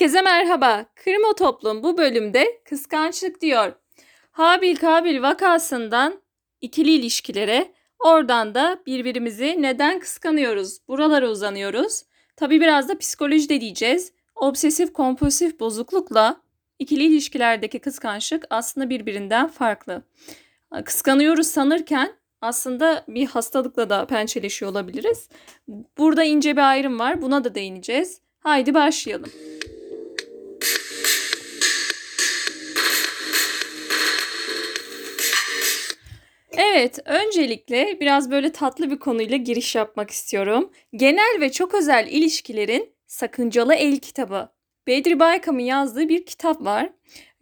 Herkese merhaba. Krimo Toplum bu bölümde kıskançlık diyor. Habil Kabil vakasından ikili ilişkilere, oradan da birbirimizi neden kıskanıyoruz, buralara uzanıyoruz. Tabi biraz da psikoloji de diyeceğiz. Obsesif kompulsif bozuklukla ikili ilişkilerdeki kıskançlık aslında birbirinden farklı. Kıskanıyoruz sanırken aslında bir hastalıkla da pençeleşiyor olabiliriz. Burada ince bir ayrım var. Buna da değineceğiz. Haydi başlayalım. Evet, öncelikle biraz böyle tatlı bir konuyla giriş yapmak istiyorum. Genel ve çok özel ilişkilerin sakıncalı el kitabı. Bedri Baykam'ın yazdığı bir kitap var.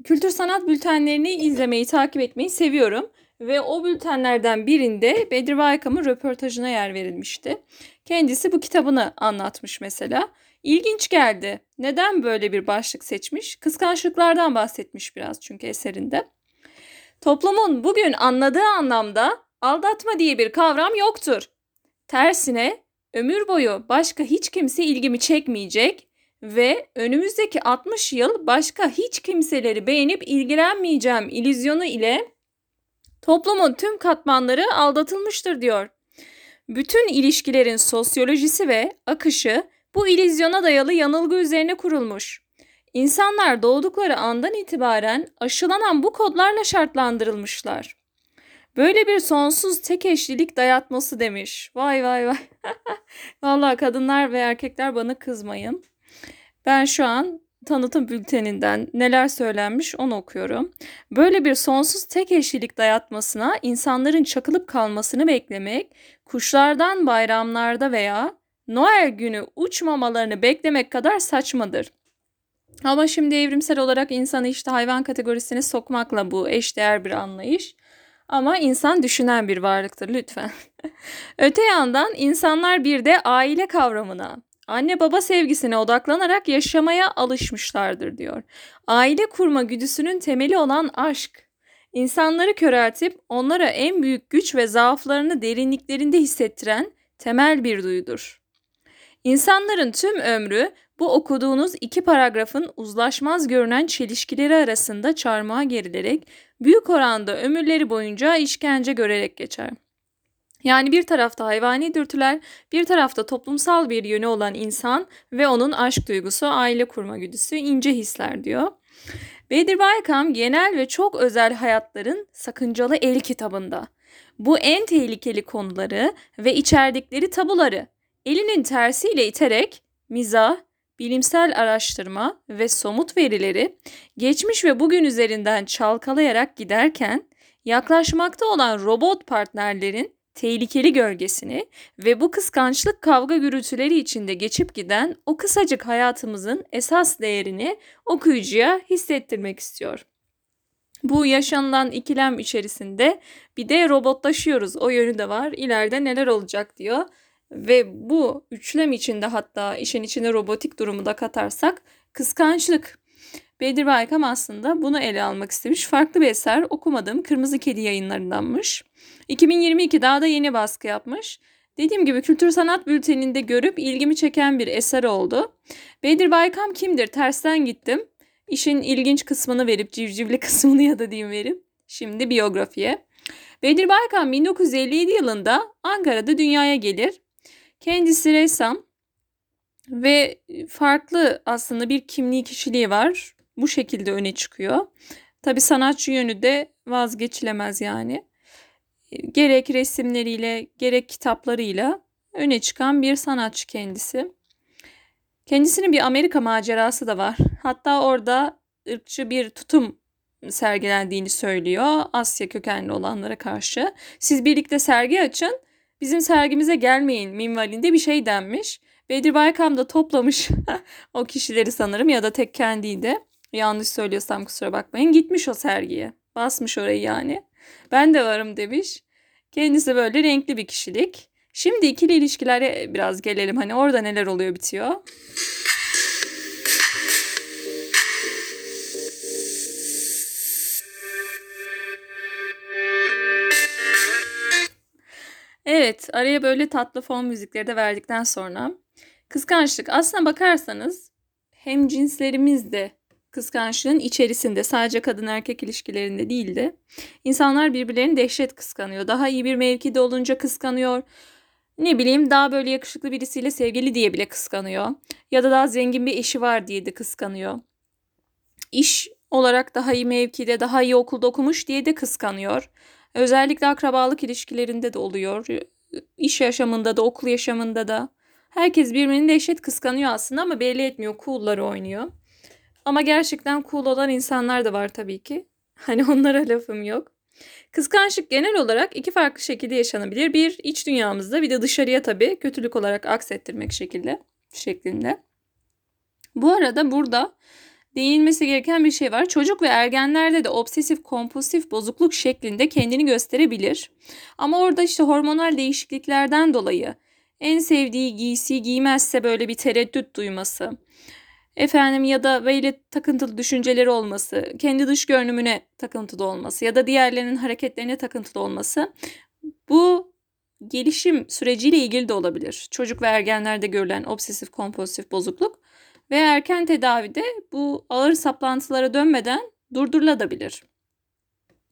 Kültür sanat bültenlerini izlemeyi, takip etmeyi seviyorum. Ve o bültenlerden birinde Bedri Baykam'ın röportajına yer verilmişti. Kendisi bu kitabını anlatmış mesela. İlginç geldi. Neden böyle bir başlık seçmiş? Kıskançlıklardan bahsetmiş biraz çünkü eserinde. Toplumun bugün anladığı anlamda aldatma diye bir kavram yoktur. Tersine ömür boyu başka hiç kimse ilgimi çekmeyecek ve önümüzdeki 60 yıl başka hiç kimseleri beğenip ilgilenmeyeceğim ilizyonu ile toplumun tüm katmanları aldatılmıştır diyor. Bütün ilişkilerin sosyolojisi ve akışı bu ilizyona dayalı yanılgı üzerine kurulmuş. İnsanlar doğdukları andan itibaren aşılanan bu kodlarla şartlandırılmışlar. Böyle bir sonsuz tek eşlilik dayatması demiş. Vay vay vay. Vallahi kadınlar ve erkekler bana kızmayın. Ben şu an tanıtım bülteninden neler söylenmiş onu okuyorum. Böyle bir sonsuz tek eşlilik dayatmasına insanların çakılıp kalmasını beklemek, kuşlardan bayramlarda veya Noel günü uçmamalarını beklemek kadar saçmadır. Ama şimdi evrimsel olarak insanı işte hayvan kategorisine sokmakla bu eşdeğer bir anlayış. Ama insan düşünen bir varlıktır lütfen. Öte yandan insanlar bir de aile kavramına, anne baba sevgisine odaklanarak yaşamaya alışmışlardır diyor. Aile kurma güdüsünün temeli olan aşk. İnsanları köreltip onlara en büyük güç ve zaaflarını derinliklerinde hissettiren temel bir duyudur. İnsanların tüm ömrü bu okuduğunuz iki paragrafın uzlaşmaz görünen çelişkileri arasında çarmıha gerilerek büyük oranda ömürleri boyunca işkence görerek geçer. Yani bir tarafta hayvani dürtüler, bir tarafta toplumsal bir yönü olan insan ve onun aşk duygusu, aile kurma güdüsü, ince hisler diyor. Bedir Baykam genel ve çok özel hayatların sakıncalı el kitabında. Bu en tehlikeli konuları ve içerdikleri tabuları elinin tersiyle iterek mizah, bilimsel araştırma ve somut verileri geçmiş ve bugün üzerinden çalkalayarak giderken yaklaşmakta olan robot partnerlerin tehlikeli gölgesini ve bu kıskançlık kavga gürültüleri içinde geçip giden o kısacık hayatımızın esas değerini okuyucuya hissettirmek istiyor. Bu yaşanılan ikilem içerisinde bir de robotlaşıyoruz. O yönü de var. İleride neler olacak diyor. Ve bu üçlem içinde hatta işin içine robotik durumu da katarsak kıskançlık. Bedir Baykam aslında bunu ele almak istemiş. Farklı bir eser okumadım. Kırmızı Kedi yayınlarındanmış. 2022 daha da yeni baskı yapmış. Dediğim gibi kültür sanat bülteninde görüp ilgimi çeken bir eser oldu. Bedir Baykam kimdir? Tersten gittim. İşin ilginç kısmını verip civcivli kısmını ya da diyeyim verip şimdi biyografiye. Bedir Baykam 1957 yılında Ankara'da dünyaya gelir. Kendisi ressam ve farklı aslında bir kimliği kişiliği var. Bu şekilde öne çıkıyor. Tabi sanatçı yönü de vazgeçilemez yani. Gerek resimleriyle gerek kitaplarıyla öne çıkan bir sanatçı kendisi. Kendisinin bir Amerika macerası da var. Hatta orada ırkçı bir tutum sergilendiğini söylüyor Asya kökenli olanlara karşı. Siz birlikte sergi açın bizim sergimize gelmeyin minvalinde bir şey denmiş. Bedir Baykam da toplamış o kişileri sanırım ya da tek kendiydi. Yanlış söylüyorsam kusura bakmayın. Gitmiş o sergiye. Basmış orayı yani. Ben de varım demiş. Kendisi böyle renkli bir kişilik. Şimdi ikili ilişkilere biraz gelelim. Hani orada neler oluyor bitiyor. Evet, araya böyle tatlı fon müzikleri de verdikten sonra kıskançlık aslına bakarsanız hem cinslerimiz de kıskançlığın içerisinde sadece kadın erkek ilişkilerinde değil de insanlar birbirlerini dehşet kıskanıyor. Daha iyi bir mevkide olunca kıskanıyor. Ne bileyim daha böyle yakışıklı birisiyle sevgili diye bile kıskanıyor. Ya da daha zengin bir eşi var diye de kıskanıyor. İş olarak daha iyi mevkide, daha iyi okulda okumuş diye de kıskanıyor. Özellikle akrabalık ilişkilerinde de oluyor. İş yaşamında da, okul yaşamında da. Herkes birbirini dehşet kıskanıyor aslında ama belli etmiyor. Cool'ları oynuyor. Ama gerçekten cool olan insanlar da var tabii ki. Hani onlara lafım yok. Kıskançlık genel olarak iki farklı şekilde yaşanabilir. Bir iç dünyamızda bir de dışarıya tabii kötülük olarak aksettirmek şekilde şeklinde. Bu arada burada değinmesi gereken bir şey var. Çocuk ve ergenlerde de obsesif kompulsif bozukluk şeklinde kendini gösterebilir. Ama orada işte hormonal değişikliklerden dolayı en sevdiği giysi giymezse böyle bir tereddüt duyması. Efendim ya da böyle takıntılı düşünceleri olması, kendi dış görünümüne takıntılı olması ya da diğerlerinin hareketlerine takıntılı olması bu gelişim süreciyle ilgili de olabilir. Çocuk ve ergenlerde görülen obsesif kompulsif bozukluk ve erken tedavide bu ağır saplantılara dönmeden durdurulabilir.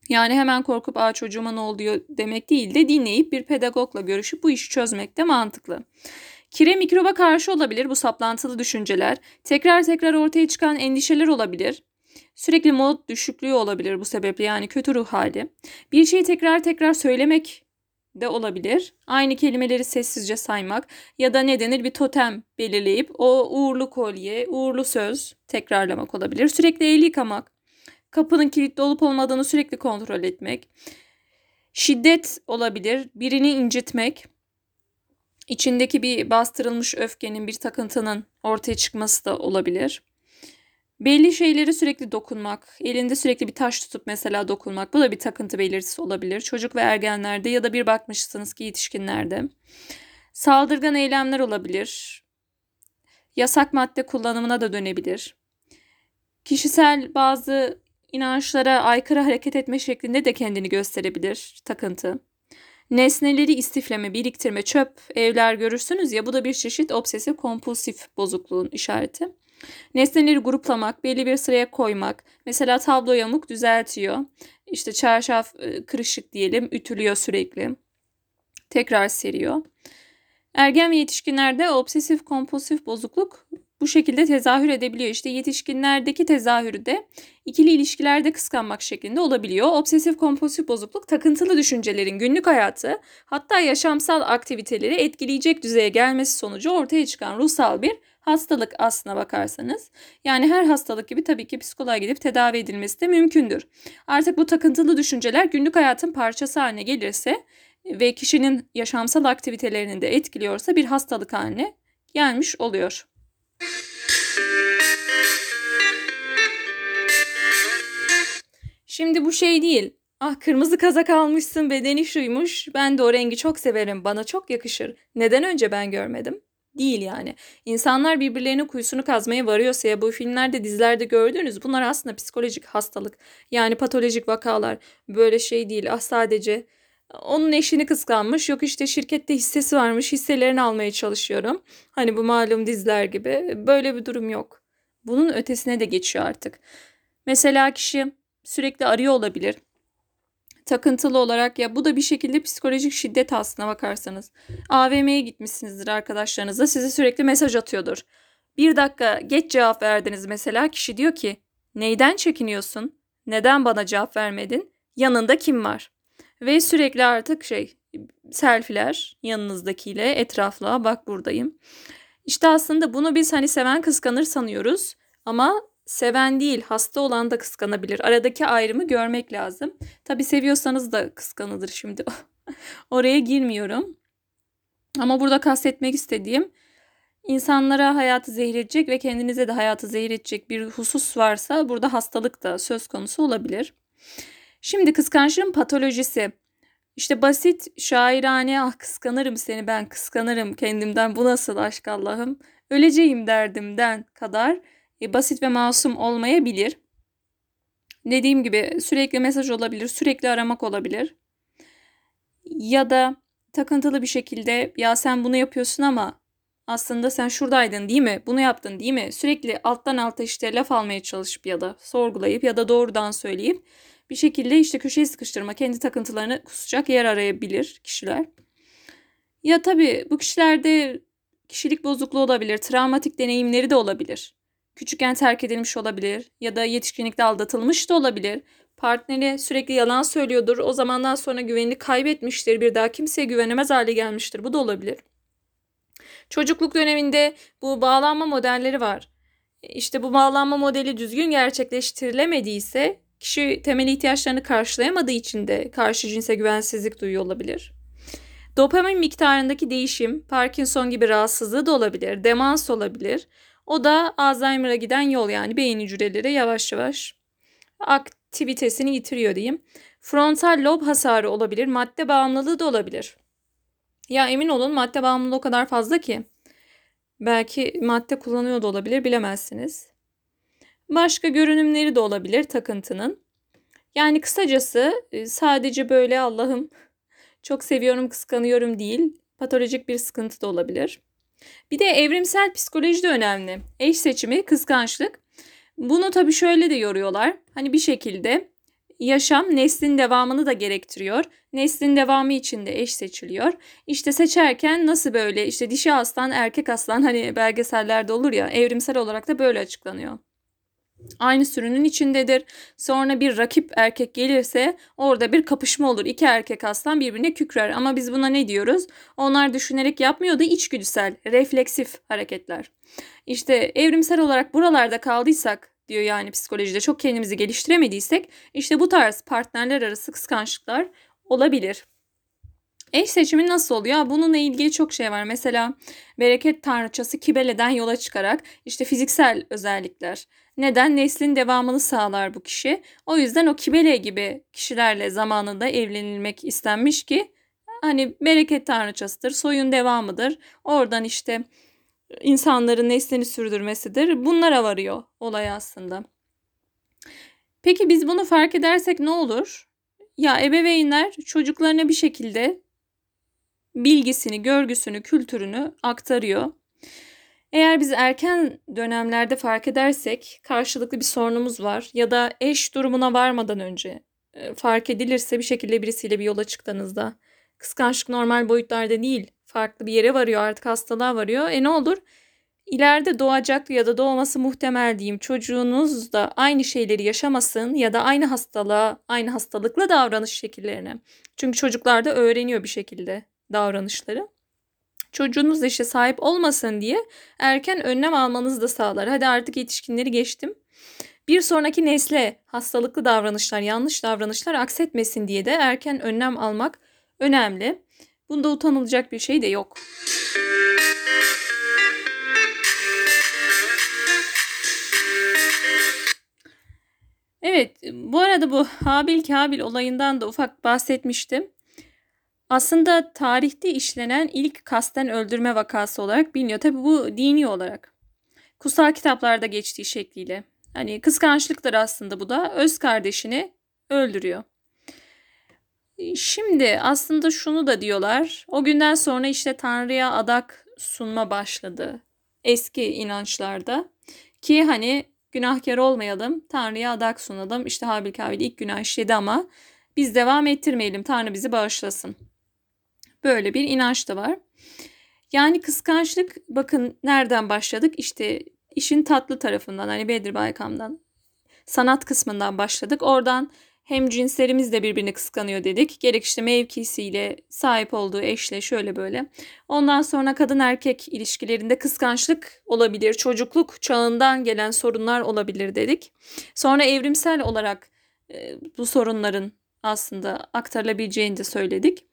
Yani hemen korkup aa çocuğuma ne oluyor demek değil de dinleyip bir pedagogla görüşüp bu işi çözmek de mantıklı. Kire mikroba karşı olabilir bu saplantılı düşünceler. Tekrar tekrar ortaya çıkan endişeler olabilir. Sürekli mod düşüklüğü olabilir bu sebeple yani kötü ruh hali. Bir şeyi tekrar tekrar söylemek de olabilir. Aynı kelimeleri sessizce saymak ya da ne denir bir totem belirleyip o uğurlu kolye, uğurlu söz tekrarlamak olabilir. Sürekli el yıkamak, kapının kilitli olup olmadığını sürekli kontrol etmek. Şiddet olabilir, birini incitmek, içindeki bir bastırılmış öfkenin, bir takıntının ortaya çıkması da olabilir. Belli şeyleri sürekli dokunmak, elinde sürekli bir taş tutup mesela dokunmak bu da bir takıntı belirtisi olabilir. Çocuk ve ergenlerde ya da bir bakmışsınız ki yetişkinlerde. Saldırgan eylemler olabilir. Yasak madde kullanımına da dönebilir. Kişisel bazı inançlara aykırı hareket etme şeklinde de kendini gösterebilir takıntı. Nesneleri istifleme, biriktirme, çöp, evler görürsünüz ya bu da bir çeşit obsesif kompulsif bozukluğun işareti. Nesneleri gruplamak, belli bir sıraya koymak. Mesela tablo yamuk düzeltiyor. İşte çarşaf e, kırışık diyelim, ütülüyor sürekli. Tekrar seriyor. Ergen ve yetişkinlerde obsesif kompulsif bozukluk bu şekilde tezahür edebiliyor. İşte yetişkinlerdeki tezahürü de ikili ilişkilerde kıskanmak şeklinde olabiliyor. Obsesif kompulsif bozukluk takıntılı düşüncelerin günlük hayatı hatta yaşamsal aktiviteleri etkileyecek düzeye gelmesi sonucu ortaya çıkan ruhsal bir hastalık aslına bakarsanız. Yani her hastalık gibi tabii ki psikoloğa gidip tedavi edilmesi de mümkündür. Artık bu takıntılı düşünceler günlük hayatın parçası haline gelirse ve kişinin yaşamsal aktivitelerini de etkiliyorsa bir hastalık haline gelmiş oluyor. Şimdi bu şey değil. Ah kırmızı kazak almışsın bedeni şuymuş. Ben de o rengi çok severim. Bana çok yakışır. Neden önce ben görmedim? Değil yani. İnsanlar birbirlerinin kuyusunu kazmaya varıyorsa ya bu filmlerde dizilerde gördüğünüz bunlar aslında psikolojik hastalık. Yani patolojik vakalar. Böyle şey değil. Ah sadece onun eşini kıskanmış. Yok işte şirkette hissesi varmış. Hisselerini almaya çalışıyorum. Hani bu malum diziler gibi. Böyle bir durum yok. Bunun ötesine de geçiyor artık. Mesela kişi sürekli arıyor olabilir. Takıntılı olarak ya bu da bir şekilde psikolojik şiddet aslına bakarsanız. AVM'ye gitmişsinizdir arkadaşlarınızla size sürekli mesaj atıyordur. Bir dakika geç cevap verdiniz mesela kişi diyor ki neyden çekiniyorsun? Neden bana cevap vermedin? Yanında kim var? Ve sürekli artık şey selfiler yanınızdakiyle etrafla bak buradayım. İşte aslında bunu biz hani seven kıskanır sanıyoruz ama seven değil hasta olan da kıskanabilir. Aradaki ayrımı görmek lazım. Tabi seviyorsanız da kıskanılır şimdi. Oraya girmiyorum. Ama burada kastetmek istediğim insanlara hayatı zehir edecek ve kendinize de hayatı zehir edecek bir husus varsa burada hastalık da söz konusu olabilir. Şimdi kıskançlığın patolojisi. İşte basit, şairane, ah kıskanırım seni ben kıskanırım kendimden bu nasıl aşk Allah'ım, öleceğim derdimden kadar basit ve masum olmayabilir. Dediğim gibi sürekli mesaj olabilir, sürekli aramak olabilir. Ya da takıntılı bir şekilde ya sen bunu yapıyorsun ama aslında sen şuradaydın değil mi? Bunu yaptın değil mi? Sürekli alttan alta işte laf almaya çalışıp ya da sorgulayıp ya da doğrudan söyleyip bir şekilde işte köşeye sıkıştırma, kendi takıntılarını kusacak yer arayabilir kişiler. Ya tabii bu kişilerde kişilik bozukluğu olabilir, travmatik deneyimleri de olabilir. Küçükken terk edilmiş olabilir ya da yetişkinlikte aldatılmış da olabilir. Partneri sürekli yalan söylüyordur. O zamandan sonra güvenini kaybetmiştir. Bir daha kimseye güvenemez hale gelmiştir. Bu da olabilir. Çocukluk döneminde bu bağlanma modelleri var. İşte bu bağlanma modeli düzgün gerçekleştirilemediyse kişi temel ihtiyaçlarını karşılayamadığı için de karşı cinse güvensizlik duyuyor olabilir. Dopamin miktarındaki değişim Parkinson gibi rahatsızlığı da olabilir, demans olabilir. O da Alzheimer'a giden yol yani beyin hücreleri yavaş yavaş aktivitesini yitiriyor diyeyim. Frontal lob hasarı olabilir, madde bağımlılığı da olabilir. Ya emin olun madde bağımlılığı o kadar fazla ki. Belki madde kullanıyor da olabilir bilemezsiniz. Başka görünümleri de olabilir takıntının. Yani kısacası e, sadece böyle Allah'ım çok seviyorum kıskanıyorum değil patolojik bir sıkıntı da olabilir. Bir de evrimsel psikoloji de önemli. Eş seçimi, kıskançlık. Bunu tabii şöyle de yoruyorlar. Hani bir şekilde yaşam neslin devamını da gerektiriyor. Neslin devamı için de eş seçiliyor. İşte seçerken nasıl böyle işte dişi aslan erkek aslan hani belgesellerde olur ya evrimsel olarak da böyle açıklanıyor. Aynı sürünün içindedir. Sonra bir rakip erkek gelirse orada bir kapışma olur. İki erkek aslan birbirine kükrer. Ama biz buna ne diyoruz? Onlar düşünerek yapmıyordu içgüdüsel, refleksif hareketler. İşte evrimsel olarak buralarda kaldıysak diyor yani psikolojide çok kendimizi geliştiremediysek işte bu tarz partnerler arası kıskançlıklar olabilir. Eş seçimi nasıl oluyor? Bununla ilgili çok şey var. Mesela bereket tanrıçası Kibele'den yola çıkarak işte fiziksel özellikler. Neden? Neslin devamını sağlar bu kişi. O yüzden o Kibele gibi kişilerle zamanında evlenilmek istenmiş ki hani bereket tanrıçasıdır, soyun devamıdır. Oradan işte insanların neslini sürdürmesidir. Bunlara varıyor olay aslında. Peki biz bunu fark edersek ne olur? Ya ebeveynler çocuklarına bir şekilde bilgisini, görgüsünü, kültürünü aktarıyor. Eğer biz erken dönemlerde fark edersek karşılıklı bir sorunumuz var ya da eş durumuna varmadan önce e, fark edilirse bir şekilde birisiyle bir yola çıktığınızda kıskançlık normal boyutlarda değil farklı bir yere varıyor artık hastalığa varıyor. E ne olur? İleride doğacak ya da doğması muhtemel diyeyim çocuğunuz da aynı şeyleri yaşamasın ya da aynı hastalığa, aynı hastalıkla davranış şekillerini. Çünkü çocuklar da öğreniyor bir şekilde davranışları. Çocuğunuz da işte sahip olmasın diye erken önlem almanızı da sağlar. Hadi artık yetişkinleri geçtim. Bir sonraki nesle hastalıklı davranışlar, yanlış davranışlar aksetmesin diye de erken önlem almak önemli. Bunda utanılacak bir şey de yok. Evet, bu arada bu Habil Kabil olayından da ufak bahsetmiştim. Aslında tarihte işlenen ilk kasten öldürme vakası olarak biliniyor. Tabi bu dini olarak. Kutsal kitaplarda geçtiği şekliyle. Hani kıskançlıktır aslında bu da. Öz kardeşini öldürüyor. Şimdi aslında şunu da diyorlar. O günden sonra işte Tanrı'ya adak sunma başladı. Eski inançlarda. Ki hani günahkar olmayalım. Tanrı'ya adak sunalım. İşte Habil Kabil ilk günah işledi ama biz devam ettirmeyelim. Tanrı bizi bağışlasın. Böyle bir inanç da var. Yani kıskançlık bakın nereden başladık? İşte işin tatlı tarafından hani Bedir Baykam'dan sanat kısmından başladık. Oradan hem cinslerimiz de birbirini kıskanıyor dedik. Gerek işte mevkisiyle sahip olduğu eşle şöyle böyle. Ondan sonra kadın erkek ilişkilerinde kıskançlık olabilir. Çocukluk çağından gelen sorunlar olabilir dedik. Sonra evrimsel olarak e, bu sorunların aslında aktarılabileceğini de söyledik.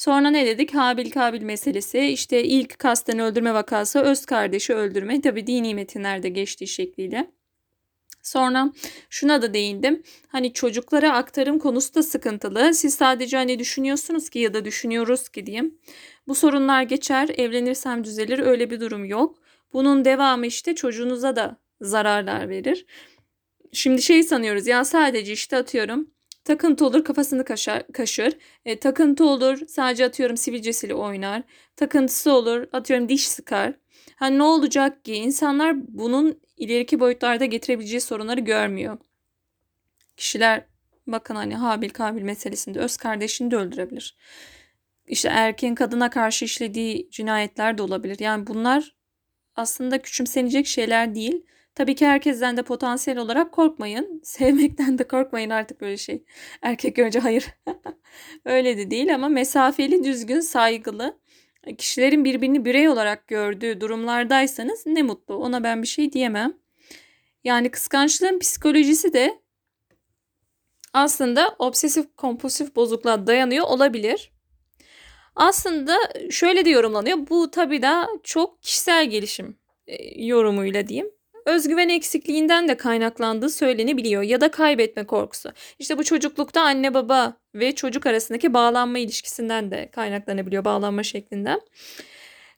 Sonra ne dedik? Habil Kabil meselesi. İşte ilk kasten öldürme vakası öz kardeşi öldürme. Tabi dini metinlerde geçtiği şekliyle. Sonra şuna da değindim. Hani çocuklara aktarım konusu da sıkıntılı. Siz sadece hani düşünüyorsunuz ki ya da düşünüyoruz ki diyeyim. Bu sorunlar geçer, evlenirsem düzelir öyle bir durum yok. Bunun devamı işte çocuğunuza da zararlar verir. Şimdi şey sanıyoruz ya sadece işte atıyorum Takıntı olur kafasını kaşar, kaşır. E, takıntı olur sadece atıyorum sivilcesiyle oynar. Takıntısı olur atıyorum diş sıkar. Ha ne olacak ki insanlar bunun ileriki boyutlarda getirebileceği sorunları görmüyor. Kişiler bakın hani Habil Kabil meselesinde öz kardeşini de öldürebilir. İşte erkeğin kadına karşı işlediği cinayetler de olabilir. Yani bunlar aslında küçümsenecek şeyler değil. Tabii ki herkesten de potansiyel olarak korkmayın. Sevmekten de korkmayın artık böyle şey. Erkek önce hayır. Öyle de değil ama mesafeli, düzgün, saygılı kişilerin birbirini birey olarak gördüğü durumlardaysanız ne mutlu. Ona ben bir şey diyemem. Yani kıskançlığın psikolojisi de aslında obsesif kompulsif bozukluğa dayanıyor olabilir. Aslında şöyle de yorumlanıyor. Bu tabii da çok kişisel gelişim e, yorumuyla diyeyim. Özgüven eksikliğinden de kaynaklandığı söylenebiliyor ya da kaybetme korkusu. İşte bu çocuklukta anne baba ve çocuk arasındaki bağlanma ilişkisinden de kaynaklanabiliyor bağlanma şeklinden.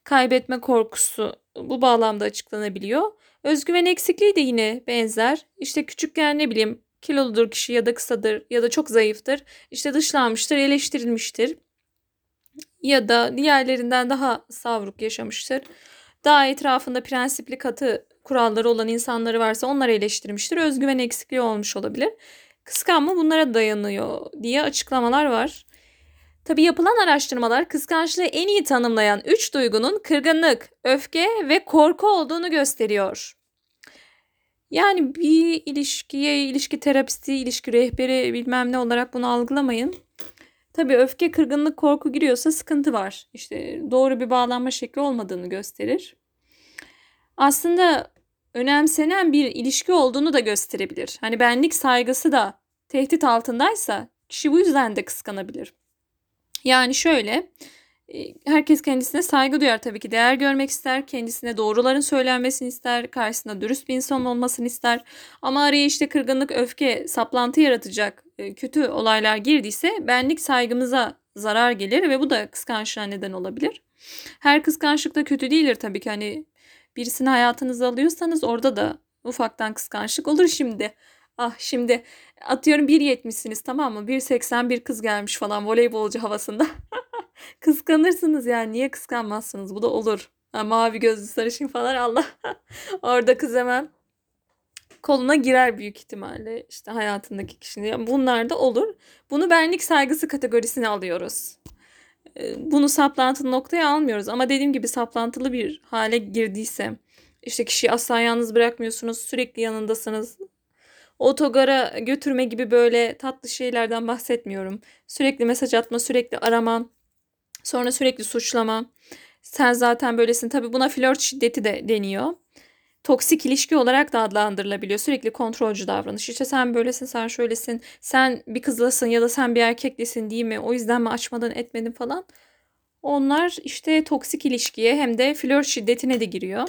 Kaybetme korkusu bu bağlamda açıklanabiliyor. Özgüven eksikliği de yine benzer. İşte küçükken ne bileyim kiloludur kişi ya da kısadır ya da çok zayıftır. İşte dışlanmıştır, eleştirilmiştir. Ya da diğerlerinden daha savruk yaşamıştır. Daha etrafında prensipli katı kuralları olan insanları varsa onları eleştirmiştir. Özgüven eksikliği olmuş olabilir. Kıskanma bunlara dayanıyor diye açıklamalar var. Tabi yapılan araştırmalar kıskançlığı en iyi tanımlayan üç duygunun kırgınlık, öfke ve korku olduğunu gösteriyor. Yani bir ilişkiye ilişki terapisti, ilişki rehberi bilmem ne olarak bunu algılamayın. Tabii öfke, kırgınlık, korku giriyorsa sıkıntı var. İşte doğru bir bağlanma şekli olmadığını gösterir. Aslında önemsenen bir ilişki olduğunu da gösterebilir. Hani benlik saygısı da tehdit altındaysa kişi bu yüzden de kıskanabilir. Yani şöyle e, herkes kendisine saygı duyar tabii ki. Değer görmek ister. Kendisine doğruların söylenmesini ister. Karşısında dürüst bir insan olmasını ister. Ama araya işte kırgınlık, öfke, saplantı yaratacak e, kötü olaylar girdiyse benlik saygımıza zarar gelir ve bu da kıskançlığa neden olabilir. Her kıskançlık da kötü değildir tabii ki. Hani birisini hayatınıza alıyorsanız orada da ufaktan kıskançlık olur şimdi. Ah şimdi atıyorum 1.70'siniz tamam mı? 1.80 bir kız gelmiş falan voleybolcu havasında. Kıskanırsınız yani niye kıskanmazsınız bu da olur. Ha, mavi gözlü sarışın falan Allah. Orada kız hemen koluna girer büyük ihtimalle işte hayatındaki kişinin. Bunlar da olur. Bunu benlik saygısı kategorisine alıyoruz. Ee, bunu saplantılı noktaya almıyoruz. Ama dediğim gibi saplantılı bir hale girdiyse işte kişiyi asla yalnız bırakmıyorsunuz sürekli yanındasınız. Otogara götürme gibi böyle tatlı şeylerden bahsetmiyorum. Sürekli mesaj atma sürekli arama sonra sürekli suçlama. Sen zaten böylesin. Tabi buna flört şiddeti de deniyor toksik ilişki olarak da adlandırılabiliyor. Sürekli kontrolcü davranış. İşte sen böylesin, sen şöylesin, sen bir kızlasın ya da sen bir erkeklisin değil mi? O yüzden mi açmadın etmedin falan. Onlar işte toksik ilişkiye hem de flört şiddetine de giriyor.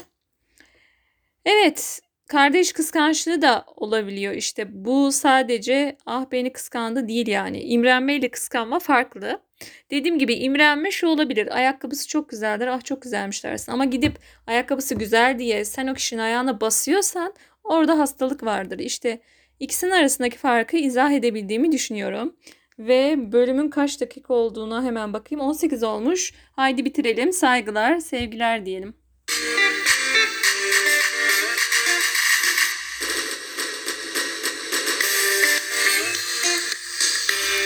Evet, kardeş kıskançlığı da olabiliyor. İşte bu sadece ah beni kıskandı değil yani. İmrenme ile kıskanma farklı. Dediğim gibi imrenme şu olabilir. Ayakkabısı çok güzeldir. Ah çok güzelmiş dersin. Ama gidip ayakkabısı güzel diye sen o kişinin ayağına basıyorsan orada hastalık vardır. İşte ikisinin arasındaki farkı izah edebildiğimi düşünüyorum. Ve bölümün kaç dakika olduğuna hemen bakayım. 18 olmuş. Haydi bitirelim. Saygılar, sevgiler diyelim.